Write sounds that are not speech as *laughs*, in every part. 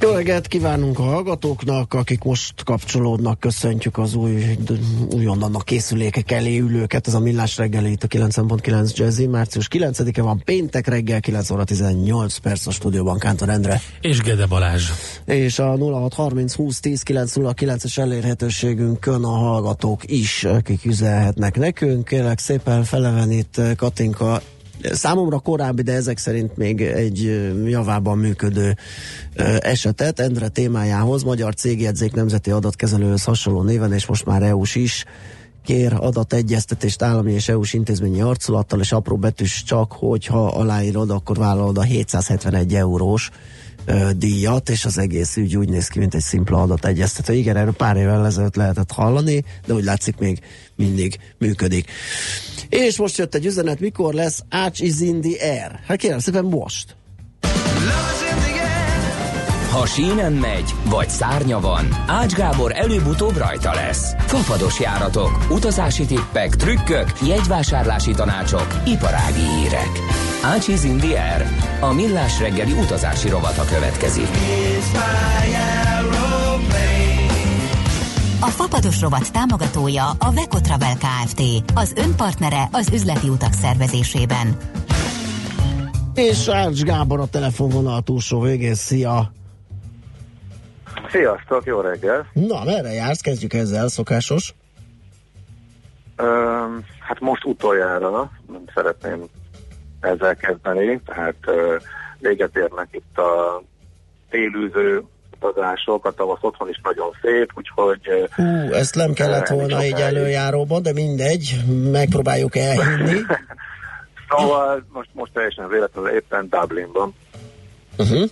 Jó reggelt kívánunk a hallgatóknak, akik most kapcsolódnak, köszöntjük az új, újonnan készülékek elé ülőket, ez a Millás reggeli itt a 9.9 Jazzy, március 9-e van, péntek reggel, 9 óra 18 perc a stúdióban Kántor Endre. És Gede Balázs. És a 0630 20 10 909-es elérhetőségünkön a hallgatók is, akik üzelhetnek nekünk. Kérlek szépen feleven itt Katinka számomra korábbi, de ezek szerint még egy javában működő esetet Endre témájához, magyar cégjegyzék nemzeti adatkezelőhöz hasonló néven, és most már EU-s is kér adategyeztetést állami és EU-s intézményi arculattal, és apró betűs csak, hogyha aláírod, akkor vállalod a 771 eurós díjat, és az egész ügy úgy néz ki, mint egy szimpla adategyeztető. Igen, erről pár évvel ezelőtt lehetett hallani, de úgy látszik még mindig működik. És most jött egy üzenet, mikor lesz Arch is in the air? Hát kérem szépen most. Ha sínen megy, vagy szárnya van, Ács Gábor előbb-utóbb rajta lesz. Fafados járatok, utazási tippek, trükkök, jegyvásárlási tanácsok, iparági hírek. Ács is in the air. A millás reggeli utazási rovata következik. A Fapados rovat támogatója a Veco Travel Kft. Az önpartnere az üzleti utak szervezésében. És Ács Gábor a telefonvonal túlsó végén, szia! Sziasztok, jó reggel! Na, merre jársz? Kezdjük ezzel, szokásos. Öm, hát most utoljára nem szeretném ezzel kezdeni, tehát véget érnek itt a télűző utazások, a tavasz otthon is nagyon szép, úgyhogy... Hú, ezt nem kellett volna így előjáróban, de mindegy, megpróbáljuk elhinni. *laughs* Szóval most, most teljesen véletlenül éppen Dublinban. Uh-huh.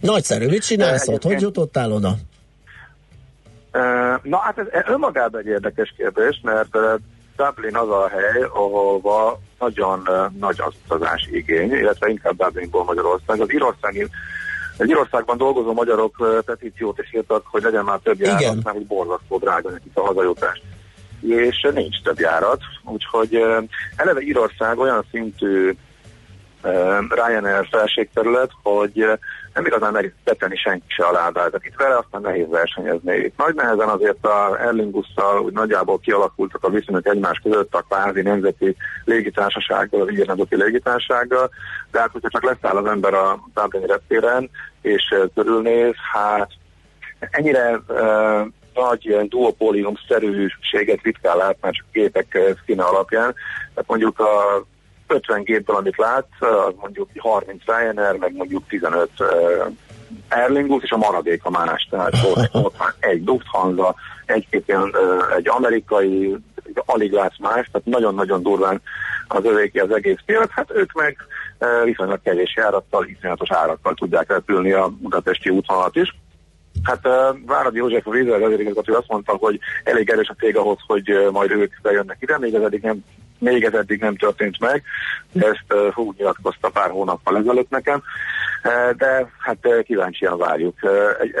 Nagyszerű, mit csinálsz ott? Hogy jutottál oda? Na hát ez önmagában egy érdekes kérdés, mert Dublin az a hely, ahova nagyon nagy az utazási igény, illetve inkább Dublinból Magyarország. Az írországi az Írországban dolgozó magyarok petíciót is írtak, hogy legyen már több járat, Igen. mert hogy borzasztó drága nekik a hazajutás. És nincs több járat, úgyhogy eleve Írország olyan szintű Ryanair felségterület, hogy nem igazán meg betenni senki se a lábát itt vele, aztán nehéz versenyezni. Itt nagy nehezen azért a Erlingusszal úgy nagyjából kialakultak a viszonyok egymás között a kvázi nemzeti légitársasággal, az ír nemzeti légitársasággal, de hát hogyha csak leszáll az ember a Dublini reptéren, és körülnéz, hát ennyire uh, nagy ilyen duopólium-szerűséget ritkán lát már csak gépek uh, színe alapján. Tehát mondjuk a 50 gépből, amit látsz, uh, az mondjuk 30 Ryanair, meg mondjuk 15 uh, Aer Lingus, és a maradék a más. Tehát ott, *laughs* ott van egy Lufthansa, egy-két ilyen, egy amerikai, alig látsz más, tehát nagyon-nagyon durván az övéki az egész piac. Hát ők meg viszonylag kevés járattal, iszonyatos árakkal tudják repülni a budapesti útvonalat is. Hát uh, Váradi József a vízzel vezérigazgató azt mondta, hogy elég erős a tég ahhoz, hogy uh, majd ők bejönnek ide, még ez eddig nem, még ez eddig nem történt meg. Ezt uh, hú nyilatkozta pár hónappal ezelőtt nekem, de hát uh, kíváncsian várjuk.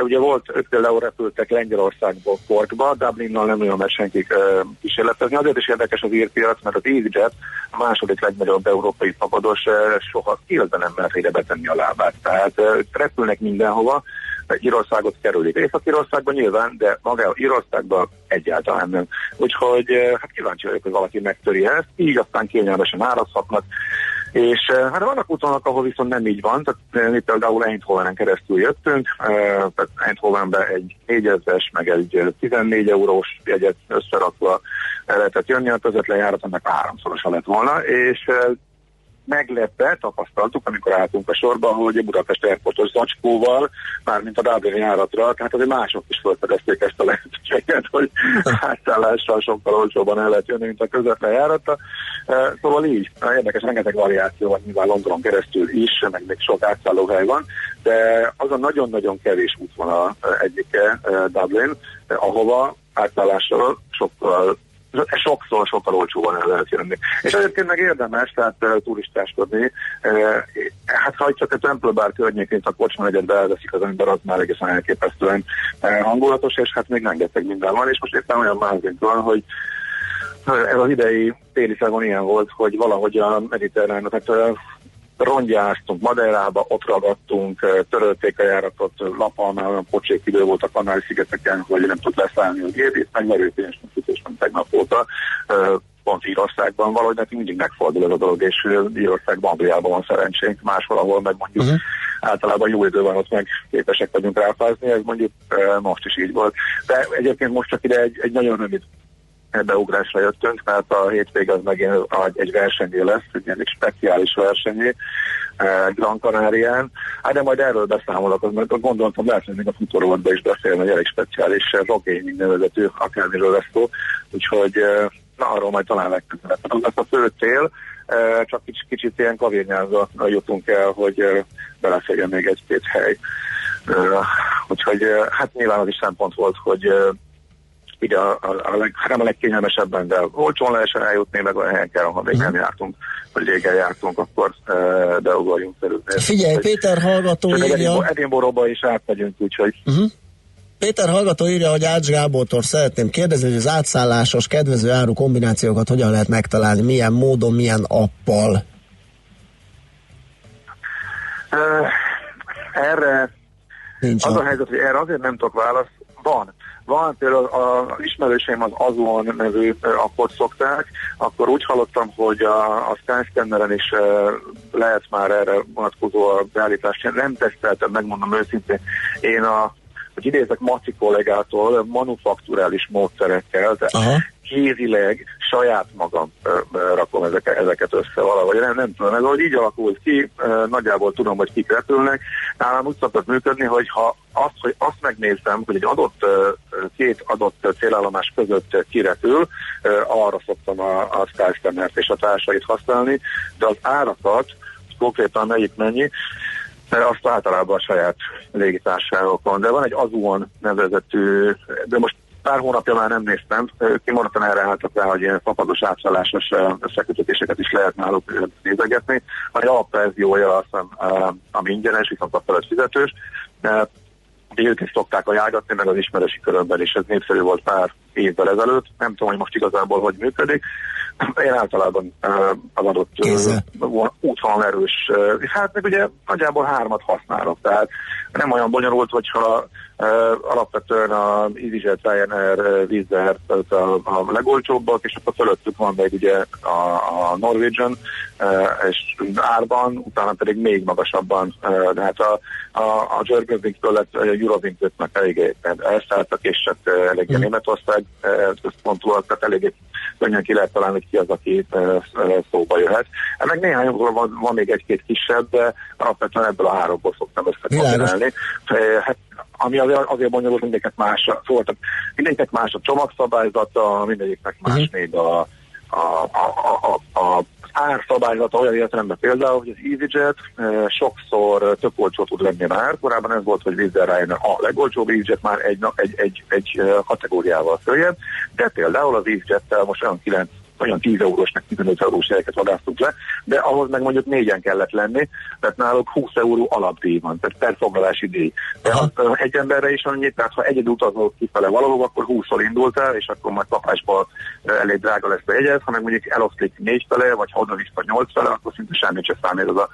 Ugye volt, ők például repültek Lengyelországból Korkba, Dublinnal nem olyan mert senkik uh, kísérletezni. Azért is érdekes az írpiac, mert az EasyJet, a második legnagyobb európai szabados, uh, soha életben nem mert ide betenni a lábát. Tehát repülnek mindenhova, Írországot kerülik. Észak-Írországban nyilván, de maga Írországban egyáltalán nem. Úgyhogy eh, hát kíváncsi vagyok, hogy valaki megtöri ezt, így aztán kényelmesen árazhatnak. És eh, hát vannak útvonalak, ahol viszont nem így van, tehát eh, mi például Eindhovenen keresztül jöttünk, eh, tehát Eindhovenbe egy 4000-es, meg egy eh, 14 eurós jegyet összerakva lehetett jönni, a közvetlen járat ennek háromszorosa lett volna, és meglepve tapasztaltuk, amikor álltunk a sorba, hogy a Budapest Airportos zacskóval, mármint a Dublin járatra, tehát azért mások is felfedezték ezt a lehetőséget, hogy átszállással sokkal olcsóban el lehet jönni, mint a közvetlen járata. Szóval így, érdekes, rengeteg variáció van nyilván Londonon keresztül is, meg még sok átszállóhely van, de az a nagyon-nagyon kevés útvonal egyike Dublin, ahova átszállással sokkal sokszor sokkal olcsóban el lehet jönni. És egyébként meg érdemes, tehát uh, turistáskodni. Uh, hát ha csak a Temple Bar környékén a kocsma negyedbe elveszik az ember, az már egészen elképesztően uh, hangulatos, és hát még rengeteg minden van, és most éppen olyan mázunk van, hogy ez az idei téli ilyen volt, hogy valahogy a mediterrán, tehát rongyáztunk Madeirába, ott ragadtunk, törölték a járatot, Lapalmán olyan pocsék idő volt a Kanári-szigeteken, hogy nem tud leszállni a gép, megverő pénzsnökítés van tegnap óta, pont Írországban valahogy nekünk mindig megfordul ez a dolog, és Írországban, Angliában van szerencsénk, máshol, ahol meg mondjuk uh-huh. általában jó idő van, ott meg képesek vagyunk ráfázni, ez mondjuk most is így volt. De egyébként most csak ide egy, egy nagyon rövid beugrásra jöttünk, mert a hétvég az megint egy versenyé lesz, egy egy speciális versenyé, eh, Gran Canarián. Hát de majd erről beszámolok, mert gondoltam, lehet, hogy még a futórovatban is beszélni, hogy elég speciális eh, rock gaming nevezetű, akármiről lesz szó, úgyhogy eh, na, arról majd talán legközelebb. Lesz a fő cél, csak kicsit, kicsit ilyen kavérnyázva jutunk el, hogy beleférjen még egy-két hely. Úgyhogy hát nyilván az is szempont volt, hogy ugye a, a, a, leg, nem a legkényelmesebben, de olcsón lehessen eljutni, meg olyan helyen kell, ha még nem jártunk, vagy régen jártunk, akkor e, beugorjunk felül. Figyelj, Péter hallgató írja... Edinburghba is átmegyünk, úgyhogy... Uh-huh. Péter hallgató írja, hogy Ács Gábortól szeretném kérdezni, hogy az átszállásos kedvező áru kombinációkat hogyan lehet megtalálni, milyen módon, milyen appal? Uh, erre Nincs az a helyzet, hogy erre azért nem tudok választ. Van. Van például az ismerőseim az Azon nevű appot szokták, akkor úgy hallottam, hogy a, a Skyscanneren is lehet már erre vonatkozó a beállítást. Nem teszteltem, megmondom őszintén. Én a hogy idézek Maci kollégától, manufakturális módszerekkel, de Aha kézileg saját magam rakom ezeket, ezeket össze valahogy. Nem, nem tudom, ez hogy így alakult ki, nagyjából tudom, hogy kik repülnek. Nálam úgy szokott működni, hogy ha azt, hogy azt megnézem, hogy egy adott, két adott célállomás között kirepül, arra szoktam a, a Skyscanner-t és a társait használni, de az árakat, konkrétan melyik mennyi, azt általában a saját légitársaságokon. De van egy Azuon nevezetű, de most pár hónapja már nem néztem, kimondottan erre álltak rá, hogy ilyen fapados átszállásos összekötetéseket is lehet náluk nézegetni. A alapverziója hiszem, ami ingyenes, viszont a felett fizetős. Ők is szokták ajánlgatni, meg az ismerősi körömben is. Ez népszerű volt pár évvel ezelőtt. Nem tudom, hogy most igazából hogy működik. Én általában az adott útvonal erős. Hát meg ugye nagyjából hármat használok, tehát nem olyan bonyolult, hogyha alapvetően a EasyJet, Ryanair, Wizz a, a legolcsóbbak, és akkor fölöttük van még ugye a, a Norwegian, és árban, utána pedig még magasabban, de hát a, a, a Germanwings-től lett Eurowings-nek eléggé elszálltak, és csak eléggé mm. Németország központúak, tehát eléggé könnyen ki lehet találni, hogy ki az, aki szóba jöhet. Meg néhány van, van még egy-két kisebb, de alapvetően ebből a háromból szoktam összekombinálni. Hát ami azért, azért bonyolult, mindegyiknek más, szóval mindegyiknek más a csomagszabályzata, mindegyiknek más uh-huh. még a, a, a, a, a árszabályzata olyan értelemben például, hogy az EasyJet e, sokszor tök olcsó tud lenni már. Korábban ez volt, hogy Wizz a legolcsóbb EasyJet már egy, egy, egy, egy kategóriával följebb, de például az EasyJet-tel most olyan 9 olyan 10 eurós, meg 15 eurós helyeket vadásztunk le, de ahhoz meg mondjuk négyen kellett lenni, mert náluk 20 euró alapdíj van, tehát per foglalási díj. De az, egy emberre is annyi, tehát ha egyedül utazol kifele valahol, akkor 20-szor indultál, és akkor majd kapásból elég drága lesz a jegyet, ha meg mondjuk eloszlik négy fele, vagy ha oda vissza 8 fele, akkor szinte semmit sem számít az a,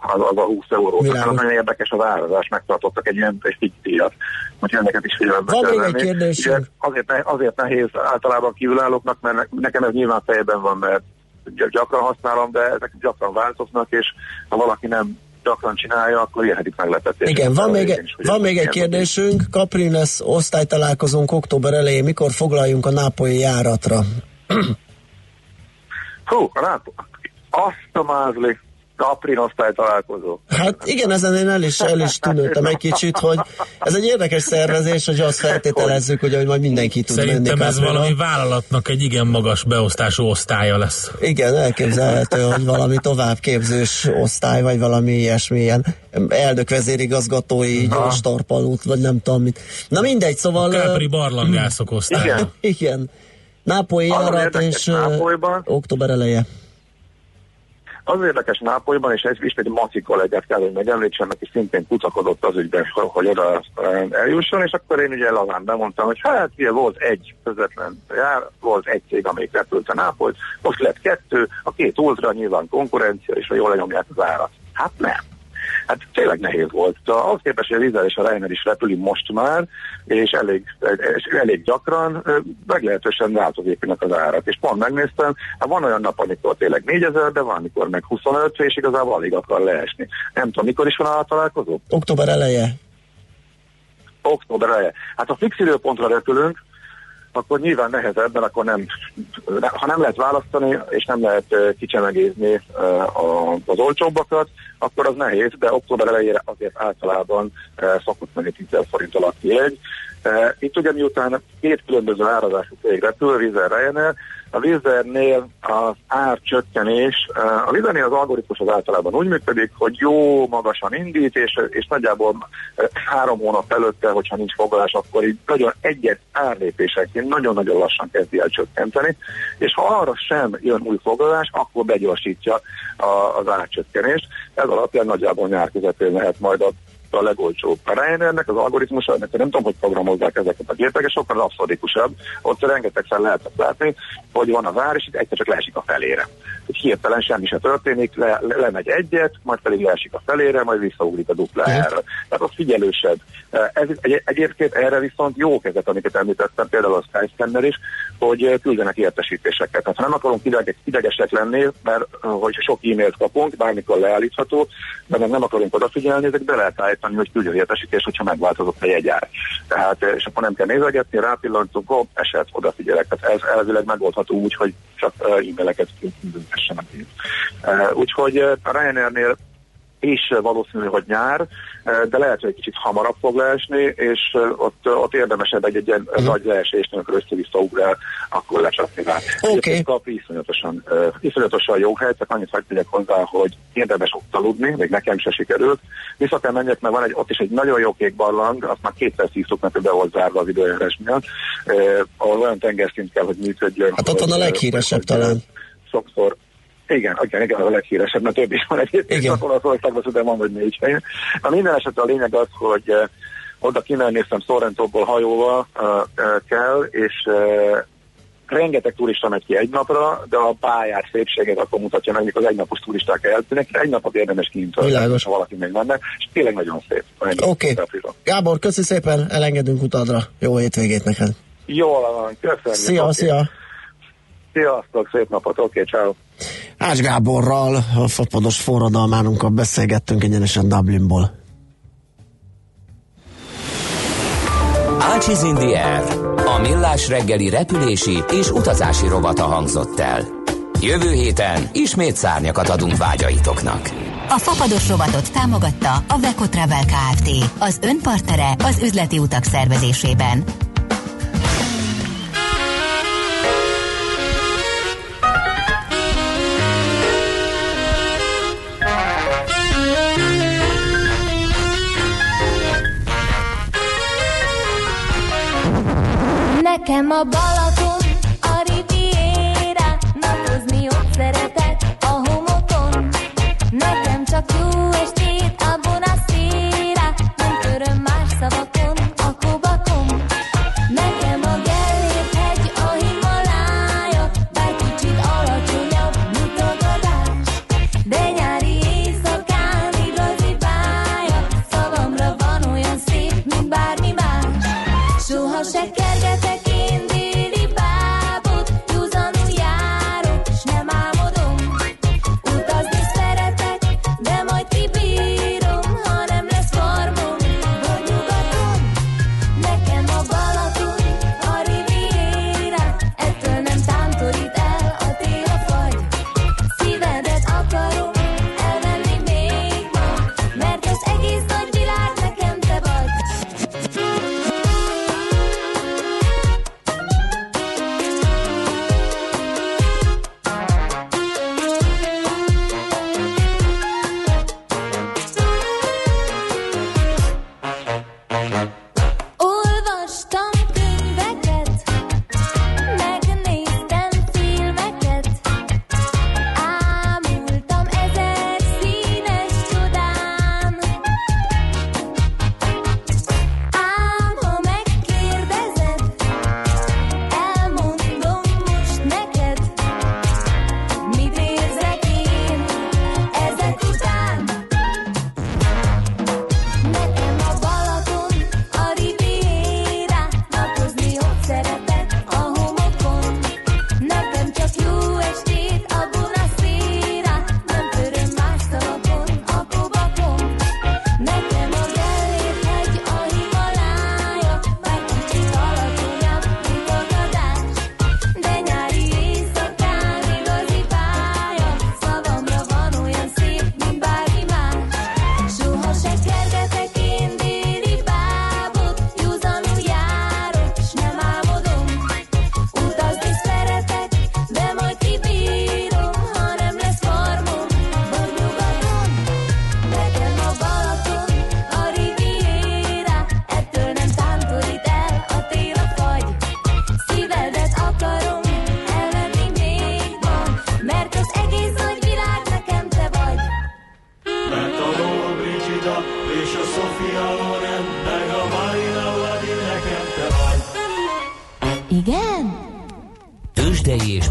az, az a 20 euró. Tehát nagyon érdekes az árazás, megtartottak egy ilyen egy díjat. Úgyhogy ennek is figyelembe kell venni. Azért, azért nehéz általában kívülállóknak, mert nekem ez nyilván fejben van, mert gyakran használom, de ezek gyakran változnak, és ha valaki nem gyakran csinálja, akkor érhetik meglepetés. Igen, van még, egy, van még egy kérdésünk. Caprines osztálytalálkozónk október elején, mikor foglaljunk a nápolyi járatra? Hú, a nápolyi. Azt a mázli. Caprin osztály találkozó. Hát igen, ezen én el is, el is tűnődtem egy kicsit, hogy ez egy érdekes szervezés, hogy azt feltételezzük, hogy, hogy majd mindenki tud Szerintem menni ez valami vállalatnak egy igen magas beosztású osztálya lesz. Igen, elképzelhető, hogy valami továbbképzős osztály, vagy valami ilyesmi ilyen eldök vezérigazgatói gyors tarpalút, vagy nem tudom mit. Na mindegy, szóval... A Capri barlangászok osztálya. Igen. Igen. Nápoly járat és Nápolyban. október eleje. Az érdekes Nápolyban, és ez ismét Maci kollégát kell, hogy megemlítsem, aki szintén kutakodott az ügyben, hogy oda eljusson, és akkor én ugye lazán bemondtam, hogy hát ugye volt egy közvetlen jár, volt egy cég, amelyik repült a Nápolyt, most lett kettő, a két ultra nyilván konkurencia, és jól lenyomják az árat. Hát nem. Hát tényleg nehéz volt. De ahhoz képest, hogy a Lizer és a Reiner is repüli most már, és elég, és elég gyakran, meglehetősen változékonynak az árak. És pont megnéztem, hát van olyan nap, amikor tényleg 4000, de van, amikor meg 25, és igazából alig akar leesni. Nem tudom, mikor is van a találkozó? Október eleje. Október eleje. Hát ha fix időpontra repülünk, akkor nyilván nehezebb, mert akkor nem, ha nem lehet választani, és nem lehet kicsemegézni az olcsóbbakat, akkor az nehéz, de október elejére azért általában szokott menni 10 forint alatt jegy. Itt ugye miután két különböző árazású cég repül, Vizer Ryanair, a Vizernél az árcsökkenés, uh, a Vizernél az algoritmus az általában úgy működik, hogy jó magasan indít, és, és nagyjából uh, három hónap előtte, hogyha nincs foglalás, akkor így nagyon egyet árlépéseként nagyon-nagyon lassan kezdi el csökkenteni, és ha arra sem jön új foglalás, akkor begyorsítja az árcsökkenést. Ez alapján nagyjából nyár lehet majd a a legolcsóbb. A Ryanairnek az algoritmusa, ennek nem tudom, hogy programozzák ezeket a gépeket, sokkal abszurdikusabb. Ott rengetegszer lehet azt látni, hogy van az ár, és itt egyszer csak leesik a felére. Hogy hirtelen semmi se történik, le, le, lemegy egyet, majd pedig leesik a felére, majd visszaugrik a dupla erre. Tehát az figyelősebb. Ez, egy, egyébként erre viszont jó kezet, amiket említettem, például a Skyscanner is, hogy küldenek értesítéseket. Tehát ha nem akarunk ideg, idegesek lenni, mert hogy sok e-mailt kapunk, bármikor leállítható, de nem akarunk odafigyelni, ezek be lehet állítani, hogy küldjön értesítés, hogyha megváltozott a jegyár. Tehát, és akkor nem kell nézegetni, rápillantunk, hopp, eset, odafigyelek. Tehát ez elvileg megoldható úgy, hogy csak e-maileket küldhessenek. Úgyhogy a Ryanairnél és valószínű, hogy nyár, de lehet, hogy egy kicsit hamarabb fog leesni, és ott, ott érdemesebb egy, egy ilyen uh-huh. nagy leesést, amikor össze-vissza ugrál, akkor lecsapni rá. Okay. iszonyatosan, uh, iszonyatosan jó hely, csak annyit tegyek hozzá, hogy érdemes ott aludni, még nekem se sikerült. Vissza kell menjek, mert van egy, ott is egy nagyon jó kék barlang, azt már kétszer szívtuk, mert be volt zárva az időjárás miatt, uh, ahol olyan tengerszint kell, hogy működjön. Hát ott van a leghíresebb talán. Sokszor igen, igen, igen, az a leghíresebb, mert több is van egyébként, akkor az országban, van, vagy négy helyen. Na minden esetre a lényeg az, hogy uh, oda kimennéztem Sorrentóból hajóval uh, uh, kell, és uh, rengeteg turista megy ki egy napra, de a pályát szépséget akkor mutatja meg, mikor az egynapos turisták eltűnnek. Egy napot érdemes Világos. ha valaki még menne, és tényleg nagyon szép. Oké. Okay. Gábor, köszi szépen, elengedünk utadra. Jó hétvégét neked. Jól van, köszönjük. Szia, oké. szia. Sziasztok, szép napot, oké, ciao. Ács Gáborral, a fapados forradalmánunkkal beszélgettünk egyenesen Dublinból. Ácsiz in the Air, a millás reggeli repülési és utazási rovata hangzott el. Jövő héten ismét szárnyakat adunk vágyaitoknak. A Fapados rovatot támogatta a Veco Travel Kft. Az önpartere az üzleti utak szervezésében. Nekem a Balaton,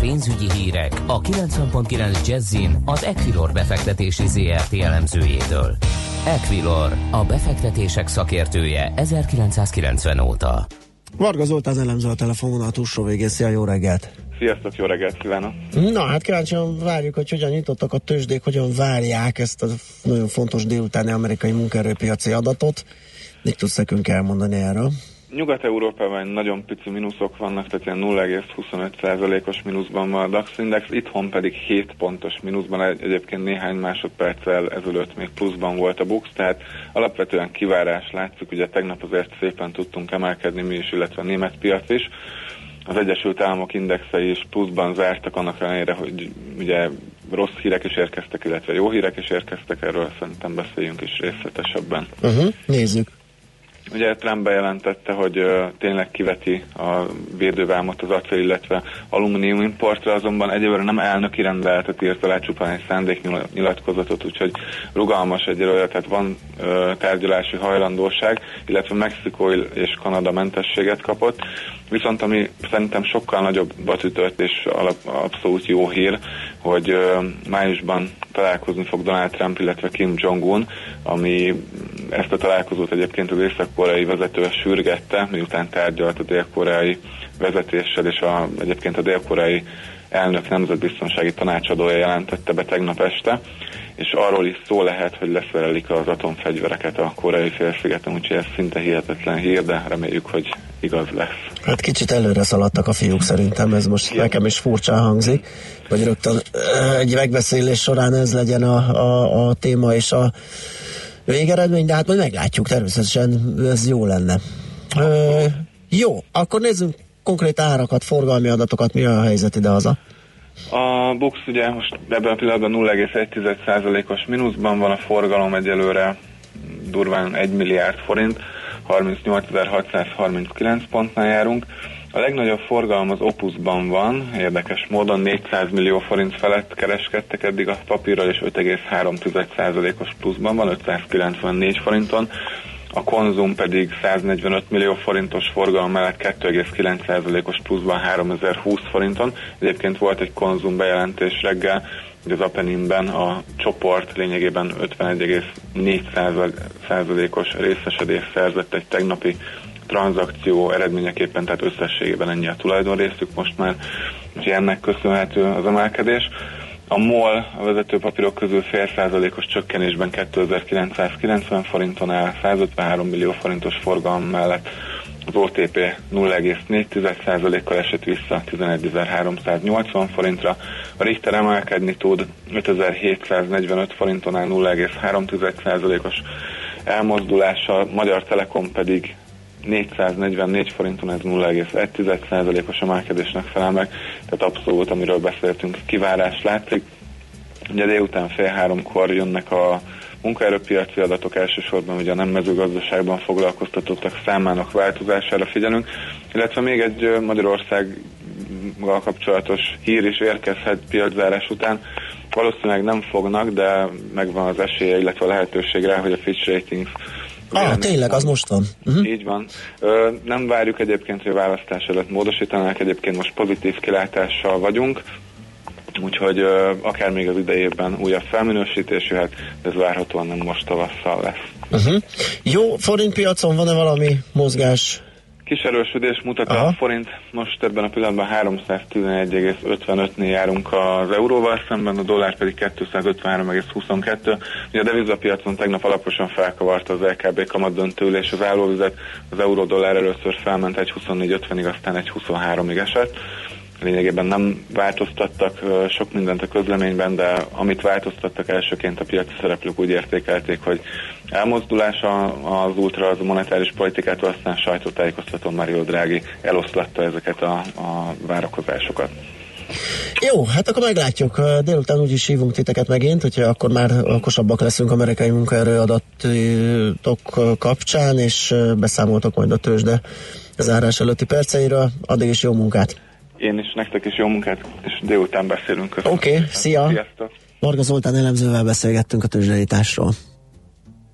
pénzügyi hírek a 90.9 Jazzin az Equilor befektetési ZRT elemzőjétől. Equilor, a befektetések szakértője 1990 óta. Varga Zoltán elemző a telefonon a túlsó végén. Szia, jó reggelt! Sziasztok, jó reggelt kívánok! Na, hát kíváncsian várjuk, hogy hogyan nyitottak a tőzsdék, hogyan várják ezt a nagyon fontos délutáni amerikai munkaerőpiaci adatot. Mit tudsz nekünk elmondani erről? Nyugat-Európában nagyon pici mínuszok vannak, tehát ilyen 0,25%-os mínuszban van a DAX Index, itthon pedig 7 pontos mínuszban, egy- egyébként néhány másodperccel ezelőtt még pluszban volt a BUX, tehát alapvetően kivárás látszik, ugye tegnap azért szépen tudtunk emelkedni mi is, illetve a német piac is. Az Egyesült Államok indexei is pluszban zártak, annak ellenére, hogy ugye rossz hírek is érkeztek, illetve jó hírek is érkeztek, erről szerintem beszéljünk is részletesebben. Uh-huh. Nézzük. Ugye Trump bejelentette, hogy uh, tényleg kiveti a védővámot az acél, illetve alumínium importra, azonban egyelőre nem elnöki rendeletet írt alá csupán egy szándéknyilatkozatot, úgyhogy rugalmas egyelőre, tehát van uh, tárgyalási hajlandóság, illetve Mexikó és Kanada mentességet kapott. Viszont ami szerintem sokkal nagyobbat ütött, és alap, abszolút jó hír, hogy uh, májusban találkozni fog Donald Trump, illetve Kim Jong-un, ami ezt a találkozót egyébként az észak-koreai vezető sürgette, miután tárgyalt a dél-koreai vezetéssel, és a, egyébként a dél-koreai elnök nemzetbiztonsági tanácsadója jelentette be tegnap este, és arról is szó lehet, hogy leszerelik az atomfegyvereket a koreai félszigeten, úgyhogy ez szinte hihetetlen hír, de reméljük, hogy igaz lesz. Hát kicsit előre szaladtak a fiúk szerintem, ez most Igen. nekem is furcsán hangzik, hogy rögtön egy megbeszélés során ez legyen a, a, a téma és a végeredmény, de hát majd meglátjuk, természetesen ez jó lenne. Ö, jó, akkor nézzünk konkrét árakat, forgalmi adatokat, mi a helyzet idehaza? A Bux ugye most ebben a pillanatban 0,1%-os mínuszban van, a forgalom egyelőre durván 1 milliárd forint, 38.639 pontnál járunk. A legnagyobb forgalom az Opusban van, érdekes módon 400 millió forint felett kereskedtek eddig a papírral, és 5,3%-os pluszban van, 594 forinton. A konzum pedig 145 millió forintos forgalom mellett 2,9%-os pluszban 3020 forinton. Egyébként volt egy konzum bejelentés reggel, hogy az Apeninben a csoport lényegében 51,4%-os részesedést szerzett egy tegnapi tranzakció eredményeképpen, tehát összességében ennyi a tulajdonrészük most már, úgyhogy ennek köszönhető az emelkedés. A MOL a vezető papírok közül fél százalékos csökkenésben 2990 forinton áll, 153 millió forintos forgalom mellett az OTP 0,4%-kal esett vissza 11.380 forintra, a Richter emelkedni tud 5745 forinton áll 0,3%-os elmozdulással, Magyar Telekom pedig 444 forinton, ez 0,1%-os emelkedésnek felel meg, tehát abszolút, amiről beszéltünk, kivárás látszik. Ugye délután fél háromkor jönnek a munkaerőpiaci adatok elsősorban ugye a nem mezőgazdaságban foglalkoztatottak számának változására figyelünk, illetve még egy ö, Magyarországgal kapcsolatos hír is érkezhet piaczárás után. Valószínűleg nem fognak, de megvan az esélye, illetve a lehetőség rá, hogy a Fitch Ratings Ah, tényleg, az most van. Uh-huh. így van. Ö, nem várjuk egyébként, hogy a választás előtt módosítanák, egyébként most pozitív kilátással vagyunk, úgyhogy ö, akár még az idejében újabb felminősítés jöhet, ez várhatóan nem most tavasszal lesz. Uh-huh. Jó, forintpiacon van-e valami mozgás? Kis erősödés mutat Aha. a forint, most ebben a pillanatban 311,55-nél járunk az euróval szemben, a dollár pedig 253,22. Ugye a devizapiacon tegnap alaposan felkavarta az LKB kamatdöntőülés az állóvizet, az euró-dollár először felment egy 24,50-ig, aztán egy 23-ig esett. Lényegében nem változtattak sok mindent a közleményben, de amit változtattak elsőként a piaci szereplők úgy értékelték, hogy elmozdulás az ultra, az monetáris politikától, aztán sajtótájékoztatón Mario Draghi eloszlatta ezeket a, a várakozásokat. Jó, hát akkor meglátjuk. Délután úgyis hívunk titeket megint, hogyha akkor már okosabbak leszünk amerikai munkaerő adatok kapcsán, és beszámoltok majd a tőzsde zárás előtti perceiről. Addig is jó munkát! Én is, nektek is jó munkát, és délután beszélünk. Oké, okay, szia! Sziasztok! Marga Zoltán elemzővel beszélgettünk a tőzsdeításról.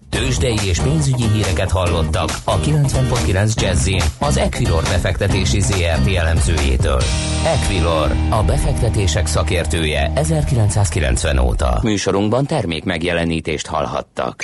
Tőzsdei és pénzügyi híreket hallottak a 90.9 Jazzin az Equilor befektetési ZRT elemzőjétől. Equilor, a befektetések szakértője 1990 óta. Műsorunkban termék megjelenítést hallhattak.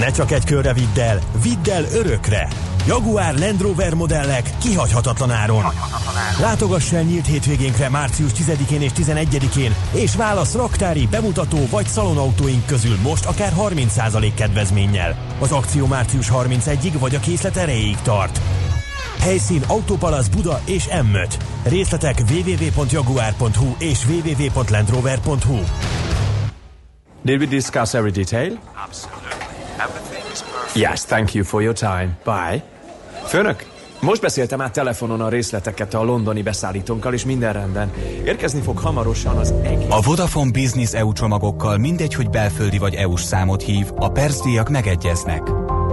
Ne csak egy körre vidd el, vidd el örökre! Jaguar Land Rover modellek kihagyhatatlan áron. Látogass el nyílt hétvégénkre március 10-én és 11-én, és válasz raktári, bemutató vagy szalonautóink közül most akár 30% kedvezménnyel. Az akció március 31-ig vagy a készlet erejéig tart. Helyszín Autopalasz Buda és M5. Részletek www.jaguar.hu és www.landrover.hu. Did we discuss every detail? Yes, thank you for your time. Bye. Főnök, most beszéltem át telefonon a részleteket a londoni beszállítónkkal, és minden rendben. Érkezni fog hamarosan az egész... A Vodafone Business EU csomagokkal mindegy, hogy belföldi vagy EU-s számot hív, a percdíjak megegyeznek.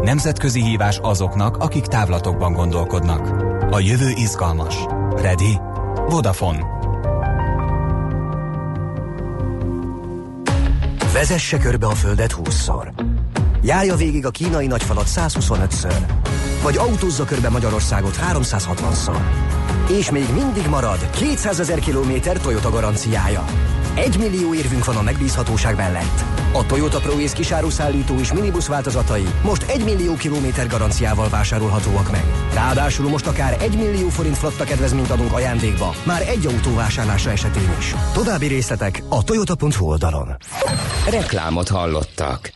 Nemzetközi hívás azoknak, akik távlatokban gondolkodnak. A jövő izgalmas. Ready? Vodafone. Vezesse körbe a Földet 20-szor. Járja végig a kínai nagyfalat 125-ször. Vagy autózza körbe Magyarországot 360-szor. És még mindig marad 200 ezer kilométer Toyota garanciája. Egy millió érvünk van a megbízhatóság mellett. A Toyota ProAce kisáruszállító és minibusz változatai most 1 millió kilométer garanciával vásárolhatóak meg. Ráadásul most akár 1 millió forint flotta kedvezményt adunk ajándékba, már egy autó vásárlása esetén is. További részletek a toyota.hu oldalon. Reklámot hallottak.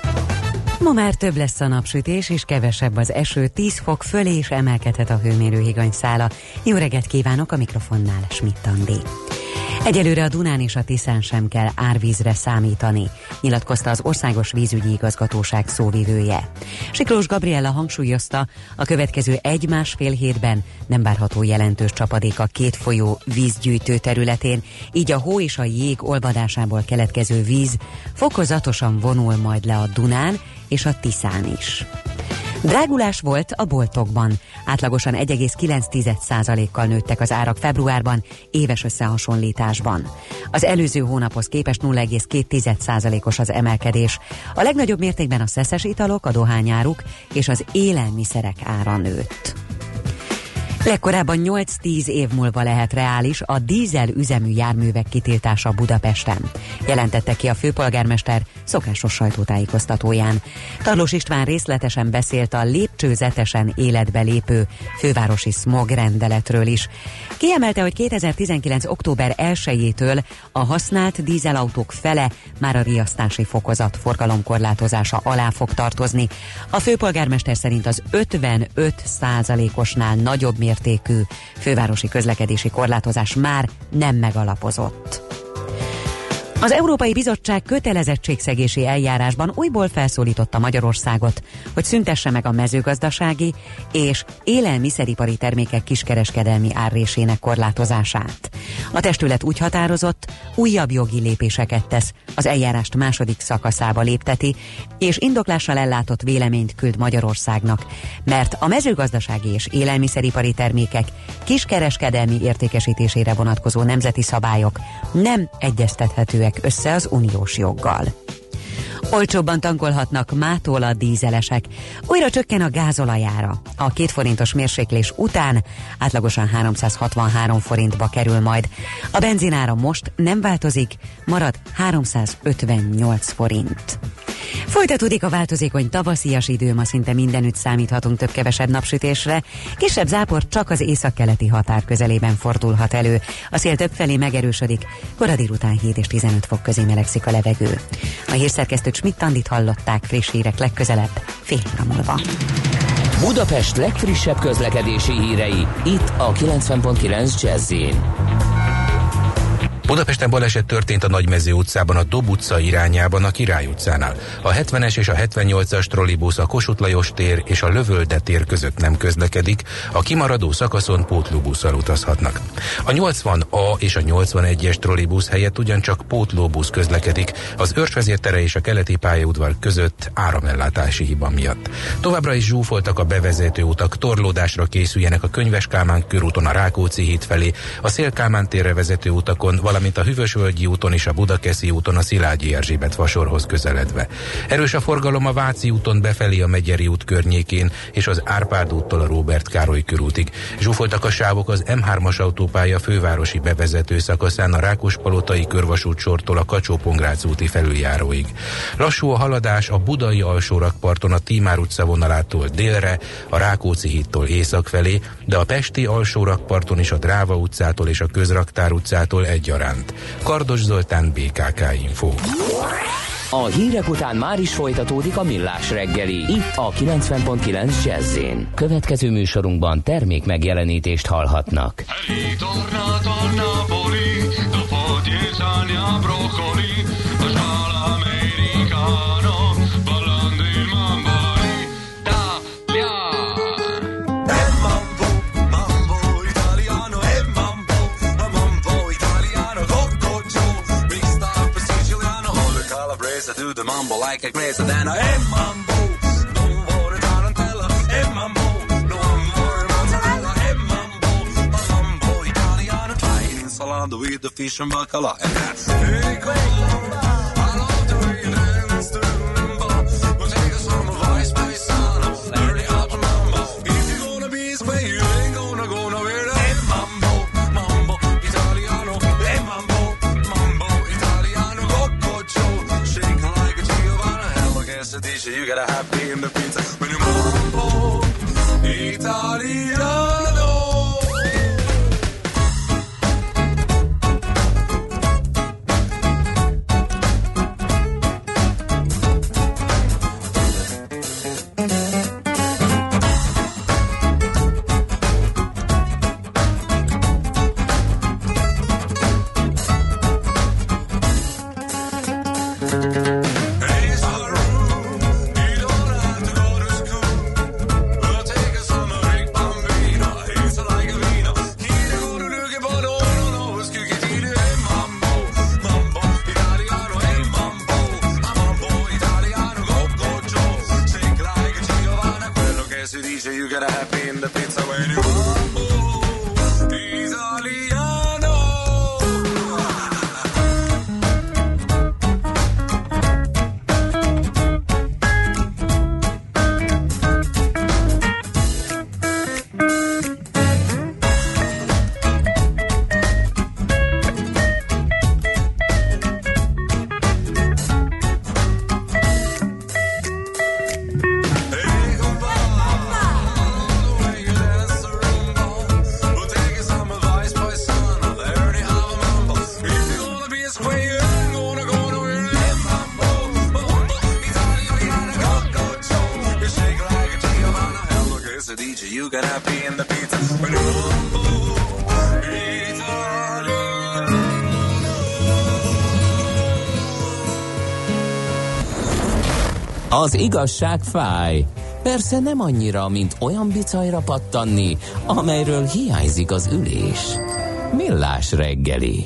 Ma már több lesz a napsütés, és kevesebb az eső, 10 fok fölé is emelkedhet a hőmérőhigany szála. Jó reggelt kívánok a mikrofonnál, Schmidt Andi. Egyelőre a Dunán és a Tiszán sem kell árvízre számítani, nyilatkozta az Országos Vízügyi Igazgatóság szóvivője. Siklós Gabriella hangsúlyozta, a következő egy-másfél hétben nem várható jelentős csapadék a két folyó vízgyűjtő területén, így a hó és a jég olvadásából keletkező víz fokozatosan vonul majd le a Dunán és a Tiszán is. Drágulás volt a boltokban. Átlagosan 1,9%-kal nőttek az árak februárban, éves összehasonlításban. Az előző hónaphoz képest 0,2%-os az emelkedés. A legnagyobb mértékben a szeszes italok, a dohányáruk és az élelmiszerek ára nőtt. Legkorábban 8-10 év múlva lehet reális a dízel üzemű járművek kitiltása Budapesten, jelentette ki a főpolgármester szokásos sajtótájékoztatóján. Tarlós István részletesen beszélt a lépcsőzetesen életbe lépő fővárosi smog rendeletről is. Kiemelte, hogy 2019. október 1-től a használt dízelautók fele már a riasztási fokozat forgalomkorlátozása alá fog tartozni. A főpolgármester szerint az 55 százalékosnál nagyobb mértékű fővárosi közlekedési korlátozás már nem megalapozott. Az Európai Bizottság kötelezettségszegési eljárásban újból felszólította Magyarországot, hogy szüntesse meg a mezőgazdasági és élelmiszeripari termékek kiskereskedelmi árrésének korlátozását. A testület úgy határozott, újabb jogi lépéseket tesz, az eljárást második szakaszába lépteti, és indoklással ellátott véleményt küld Magyarországnak, mert a mezőgazdasági és élelmiszeripari termékek kiskereskedelmi értékesítésére vonatkozó nemzeti szabályok nem egyeztethetőek össze az uniós joggal. Olcsóbban tankolhatnak mától a dízelesek. Újra csökken a gázolajára. A két forintos mérséklés után átlagosan 363 forintba kerül majd. A benzinára most nem változik, marad 358 forint. Folytatódik a változékony tavaszias idő, ma szinte mindenütt számíthatunk több-kevesebb napsütésre. Kisebb zápor csak az északkeleti határ közelében fordulhat elő. A szél többfelé megerősödik, kora délután 7 és 15 fok közé melegszik a levegő. A hírszerkesztőt Schmidt-Tandit hallották friss hírek legközelebb, fél óra múlva. Budapest legfrissebb közlekedési hírei, itt a 90.9 jazz Budapesten baleset történt a Nagymező utcában, a Dob utca irányában, a Király utcánál. A 70-es és a 78-as trollibusz a Kossuth Lajos tér és a Lövölde tér között nem közlekedik, a kimaradó szakaszon pótlóbusszal utazhatnak. A 80A és a 81-es trollibusz helyett ugyancsak pótlóbusz közlekedik az Őrsvezértere és a keleti pályaudvar között áramellátási hiba miatt. Továbbra is zsúfoltak a bevezető utak, torlódásra készüljenek a Könyves Kálmán körúton a Rákóczi híd felé, a Szélkálmán térre vezető utakon, valamint a Hűvösvölgyi úton és a Budakeszi úton a Szilágyi Erzsébet vasorhoz közeledve. Erős a forgalom a Váci úton befelé a Megyeri út környékén és az Árpád úttól a Róbert Károly körútig. Zsúfoltak a sávok az M3-as autópálya fővárosi bevezető szakaszán a Rákospalotai körvasút sortól a kacsó úti felüljáróig. Lassú a haladás a Budai alsórakparton a Tímár utca vonalától délre, a Rákóczi hídtól észak felé, de a Pesti alsórakparton is a Dráva utcától és a Közraktár utcától egyaránt. Kardos Zoltán, BKK Info. A hírek után már is folytatódik a millás reggeli, itt a 90.9 jazz Következő műsorunkban termék megjelenítést hallhatnak. Ritornato a Napoli, dopo dieci anni a broccoli, Mumble like a crazy than i mambo. Hey. No Italian salad with the fish and bacala. And that's... Here goes. Dish, you gotta happy in the pizza, when you mambo Az igazság fáj. Persze nem annyira, mint olyan bicajra pattanni, amelyről hiányzik az ülés. Millás reggeli.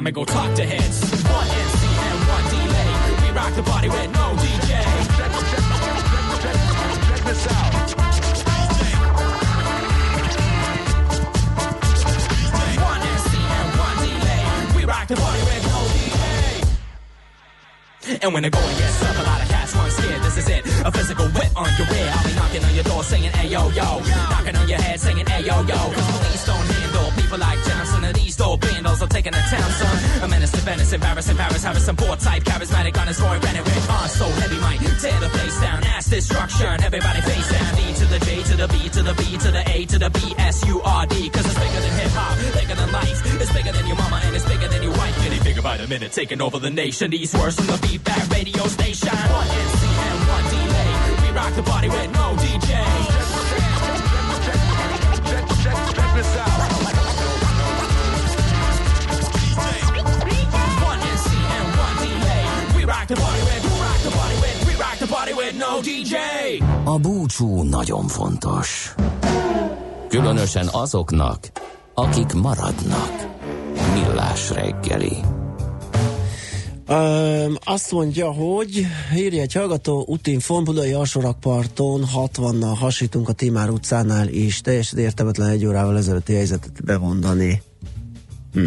A and go talk to heads. One MC and one delay. We rock the party with no DJ. Check, this out. One MC and one delay. We rock the party with no delay. And when the going gets A menace to Venice, embarrassing Paris, Harrison, poor type, charismatic on his Roy Renwick. On so heavy, might tear the place down. Ass destruction, everybody face down. D to the J to the B to the B to the A to the B S U R D. Cause it's bigger than hip hop, bigger than life. It's bigger than your mama and it's bigger than your wife. Getting bigger by the minute, taking over the nation. These words from the feedback radio station. One MC and one delay. We rock the party with no DJ. A búcsú nagyon fontos. Különösen azoknak, akik maradnak. Millás reggeli. Öm, azt mondja, hogy írja egy hallgató, útinform Budai alsórakparton 60-nal hasítunk a Timár utcánál is. Teljesen értelmetlen egy órával ezelőtti helyzetet bemondani. Hm.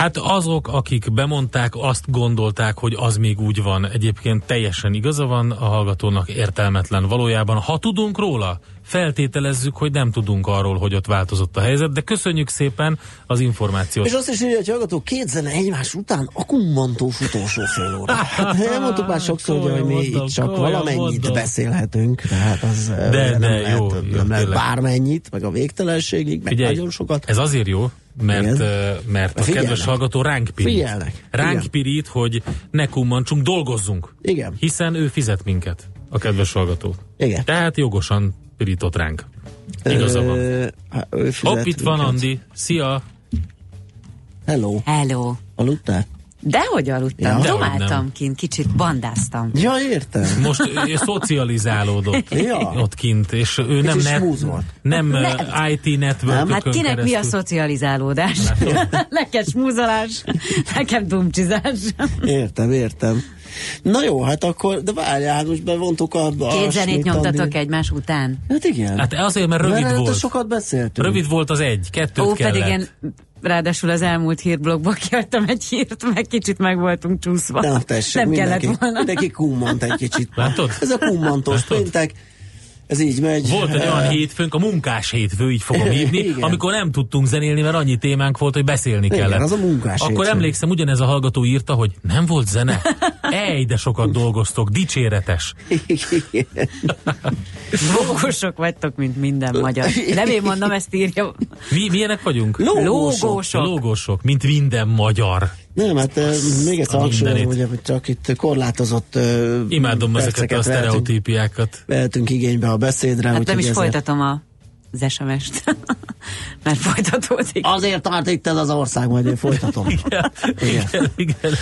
Hát azok, akik bemondták, azt gondolták, hogy az még úgy van. Egyébként teljesen igaza van, a hallgatónak értelmetlen valójában. Ha tudunk róla, feltételezzük, hogy nem tudunk arról, hogy ott változott a helyzet, de köszönjük szépen az információt. És azt is írja, hogy hallgató, két zene egymás után a kummantós utolsó fél óra. Hát elmondtuk már sokszor, hogy mi itt csak valamennyit beszélhetünk, tehát az De, de, nem de, lehet, jó, nem jó, lehet bármennyit, meg a végtelenségig, meg Figyelj, nagyon sokat. Ez azért jó, mert, Igen. mert a Figyelnek. kedves hallgató ránk pirít. Figyelnek. Ránk Igen. pirít, hogy ne kummancsunk, dolgozzunk. Igen. Hiszen ő fizet minket, a kedves hallgató. Igen. Tehát jogosan pirított ránk. Igaza van. Hopp, itt van minket. Andi. Szia! Hello. Hello. Aludtál? Dehogy aludtam, Ja. nem. kint, kicsit bandáztam. Ja, értem. Most ő szocializálódott *laughs* Ja. ott kint, és ő nem, Kicsit net, nem Nem. uh, IT network Hát kinek mi a szocializálódás? Neked *laughs* smúzolás, nekem dumcsizás. Értem, értem. Na jó, hát akkor, de várjál, hát most bevontuk a... a Két zenét nyomtatok Andi- egymás után. Hát igen. Hát azért, mert rövid Mert volt. sokat beszéltünk. Rövid volt az egy, kettőt Ó, kellett. pedig én ráadásul az elmúlt hírblogból kiadtam egy hírt, meg kicsit meg voltunk csúszva. Na, tessék, Nem mindenki, kellett volna. mindenki kummant egy kicsit. Látod? Ez a kummantos péntek, ez így megy. Volt egy olyan *laughs* hétfőnk, a munkás hétfő, így fogom hívni, Igen. amikor nem tudtunk zenélni, mert annyi témánk volt, hogy beszélni Igen, kellett. az a munkás Akkor hétfő. emlékszem, ugyanez a hallgató írta, hogy nem volt zene. *laughs* Ej, de sokat dolgoztok, dicséretes. Lógósok vagytok, mint minden magyar. Nem én mondom, ezt írja. Mi, milyenek vagyunk? Lógósok. Lógósok, mint minden magyar. Nem, hát eh, még egyszer hangsúlyozom, hogy csak itt korlátozott eh, Imádom ezeket a sztereotípiákat. vehetünk igénybe a beszédre. Hát nem is ezért- folytatom a az SMS-t, *laughs* mert folytatódik. Azért tart itt ez az ország, majd én folytatom. *laughs* igen, igen, igen.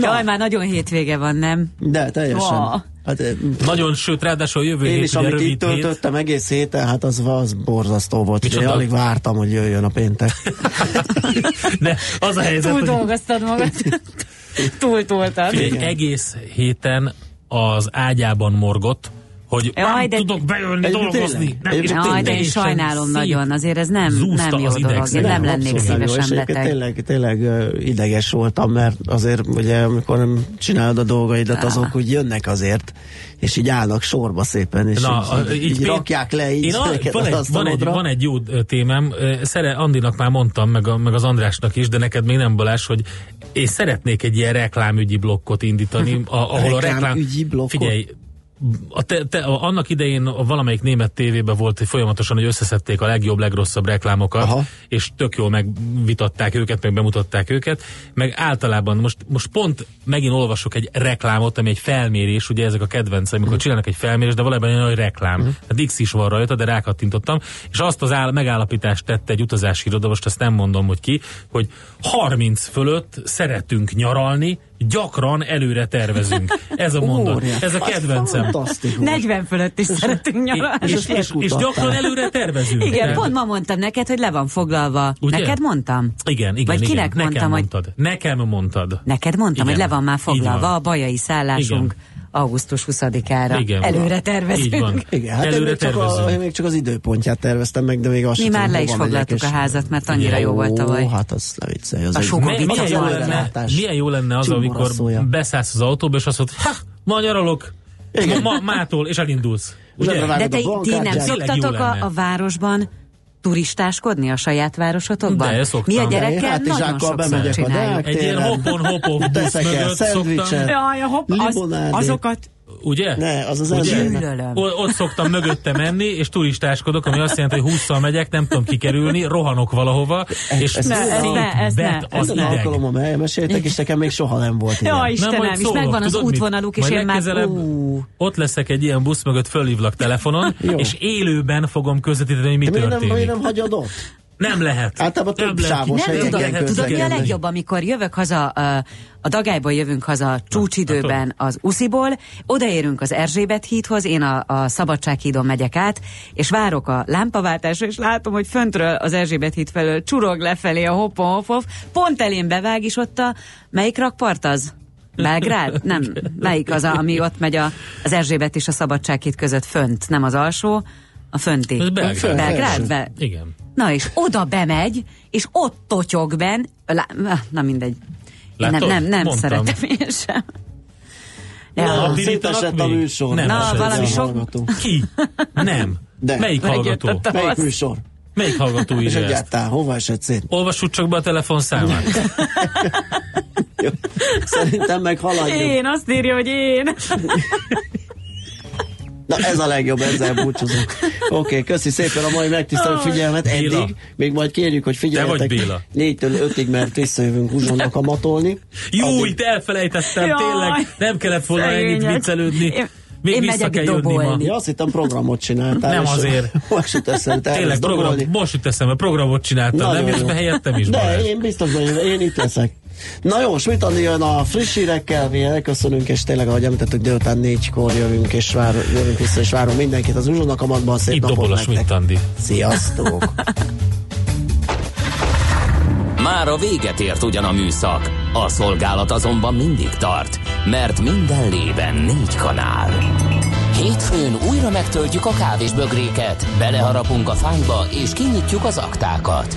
Jaj, már nagyon hétvége van, nem? De teljesen. Wow. Hát, eh, Nagyon, sőt, ráadásul a jövő én hét is, amit itt rövid hét. töltöttem egész héten, hát az, az borzasztó volt. Micsoda? alig vártam, hogy jöjjön a péntek. *laughs* De az a helyzet, Túl hogy dolgoztad magad. Túl toltad. Figyelj, egész héten az ágyában morgott, hogy Jaj, nem de- tudok bejönni Egyébként dolgozni. Nem, és Jaj, de én sajnálom nagyon, azért ez nem, nem jó az dolog. Én nem lennék jó. Szívesen egyébként beteg. Tényleg, tényleg ideges voltam, mert azért ugye amikor nem csinálod a dolgaidat, azok úgy jönnek azért, és így állnak sorba szépen, és Na, így, így, így rakják le így Én a, van, egy, van, egy, van egy jó témám, szere, Andinak már mondtam, meg, a, meg az Andrásnak is, de neked még nem Balázs, hogy én szeretnék egy ilyen reklámügyi blokkot indítani, a, ahol a reklám... Reklámügyi blokkot? Figyelj, a te, te, a, annak idején a valamelyik német tévében volt, hogy folyamatosan, hogy összeszedték a legjobb, legrosszabb reklámokat, Aha. és tök jól megvitatták őket, meg bemutatták őket, meg általában most, most pont megint olvasok egy reklámot, ami egy felmérés, ugye ezek a kedvenc, amikor Mhm. csinálnak egy felmérést, de valójában olyan nagy reklám. Hát X is van rajta, de rákattintottam, és azt az áll, megállapítást tette egy utazási iroda, most ezt nem mondom, hogy ki, hogy 30 fölött szeretünk nyaralni, gyakran előre tervezünk. Ez a mondat. Óriás. Ez a kedvencem. Fantasztikus. 40 fölött is szeretünk nyaralni. És, és, és megkutatták. gyakran előre tervezünk. Igen, Tehát- pont ma mondtam neked, hogy le van foglalva. Ugye? Neked mondtam? Igen, igen, Vagy igen. kinek Nekem mondtam, hogy mondtad. Nekem mondtad. neked mondtam, Igen. hogy le van már foglalva van. a bajai szállásunk augusztus 20-ára. Igen. Előre tervezünk. Így van. Igen, hát én Előre még, csak a, tervezünk. én még csak az időpontját terveztem meg, de még azt Mi sem már le is foglaltuk a és- házat, mert annyira jó volt tavaly. Hát az ne viccelj, az A egy- Mi- milyen, jó lenne, milyen jó lenne az, amikor beszállsz az autóba, és azt mondod, ha, ma nyaralok, ma, ma, mától, és elindulsz. Ugye? De a te, ti nem jó szoktatok a, a városban turistáskodni a saját városotokban? De, szoktam. Mi a De én gyerekkel hátizsákkal nagyon sokszor csináljuk. Egy ilyen téren. hoppon-hoppon busz mögött szoktam. szendvicset. Jaj, a hopp, az, azokat Ugye? Ne, az az Ugye? gyűlölöm. Ott szoktam mögötte menni, és turistáskodok, ami azt jelenti, hogy 20 megyek, nem tudom kikerülni, rohanok valahova, és ezt Ne, ezt ne, ezt ne. az ideg. alkalommal elmeséltek, és nekem még soha nem volt ilyen. Jaj, Istenem, majd és szólok, megvan az útvonaluk, és én már... Ott leszek egy ilyen busz mögött, fölhívlak telefonon, és élőben fogom közvetíteni, hogy mi nem, történik. miért nem hagyod ott? Nem lehet. Általában Nem több lehet. sávos nem helyeken tudod, tudod, mi a legjobb, amikor jövök haza, ö, a Dagályból jövünk haza csúcsidőben az Usziból, odaérünk az Erzsébet hídhoz, én a, a Szabadsághídon megyek át, és várok a lámpaváltásra, és látom, hogy föntről az Erzsébet híd felől csurog lefelé a hopon hopof, pont elén bevág, és ott a, melyik rakpart az? Belgrád? Nem. Melyik az, a, ami ott megy a, az Erzsébet és a Szabadsághíd között fönt? Nem az alsó, a fönti. Ez Belgrád. Belgrád? Be, Igen. Na és oda bemegy, és ott totyog ben, lá, na mindegy. Én nem, Látod? nem, nem Mondtam. szeretem én sem. Na, Ja. szétesett a műsor. Nem Na, valami sok-. Ki? Nem. De. Melyik hallgató? Melyik műsor? Melyik hallgató És írja ezt? egyáltalán hova esett szét? Olvassuk csak be a telefonszámát. *laughs* Szerintem meg haladjunk. Én azt írja, hogy én. *laughs* Ez a legjobb, ezzel búcsúzunk. Oké, okay, köszi szépen a mai megtisztelő figyelmet Béla. eddig. Még majd kérjük, hogy Te vagy figyeljetek Béla. 4-től 5-ig, mert visszajövünk uzsonnak a matolni. Jó, itt elfelejtettem, Jaj. tényleg. Nem kellett volna ennyit Szegények. viccelődni. Én- Még én vissza kell jönni ma. dobolni. Ja, azt hittem programot csináltál. Nem azért. Most jut eszembe, Tényleg program, dobolni. most jut eszembe, programot csináltam, Nagyon nem jössz be helyettem is, De Balázs. én biztos vagyok, én itt leszek. Na jó, Smitani jön a friss hírekkel, mi elköszönünk, és tényleg, ahogy említettük, délután négykor jövünk, és vár, jövünk vissza, és várunk mindenkit az uzsonnak amatban. Szép Itt napot a. Sziasztok! *laughs* Már a véget ért ugyan a műszak, a szolgálat azonban mindig tart, mert minden lében négy kanál. Hétfőn újra megtöltjük a kávésbögréket, beleharapunk a fányba és kinyitjuk az aktákat.